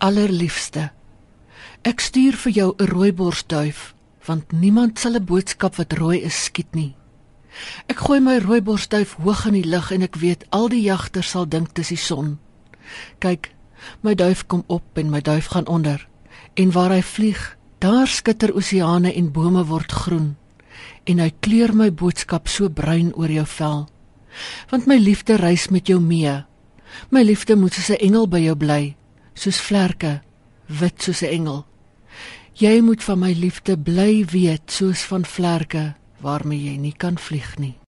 allerliefste. Ek stuur vir jou 'n rooiborsduif, want niemand sal 'n boodskap wat rooi is skiet nie. Ek gooi my rooiborsduif hoog in die lug en ek weet al die jagters sal dink dis die son. Kyk, my duif kom op en my duif gaan onder. En waar hy vlieg, daar skitter oseane en bome word groen. En hy kleur my boodskap so bruin oor jou vel. Want my liefde reis met jou mee. My liefde moet soos 'n engel by jou bly, soos vlerke, wit soos 'n engel. Jy moet van my liefde bly weet soos van vlerke waarmee jy nie kan vlieg nie.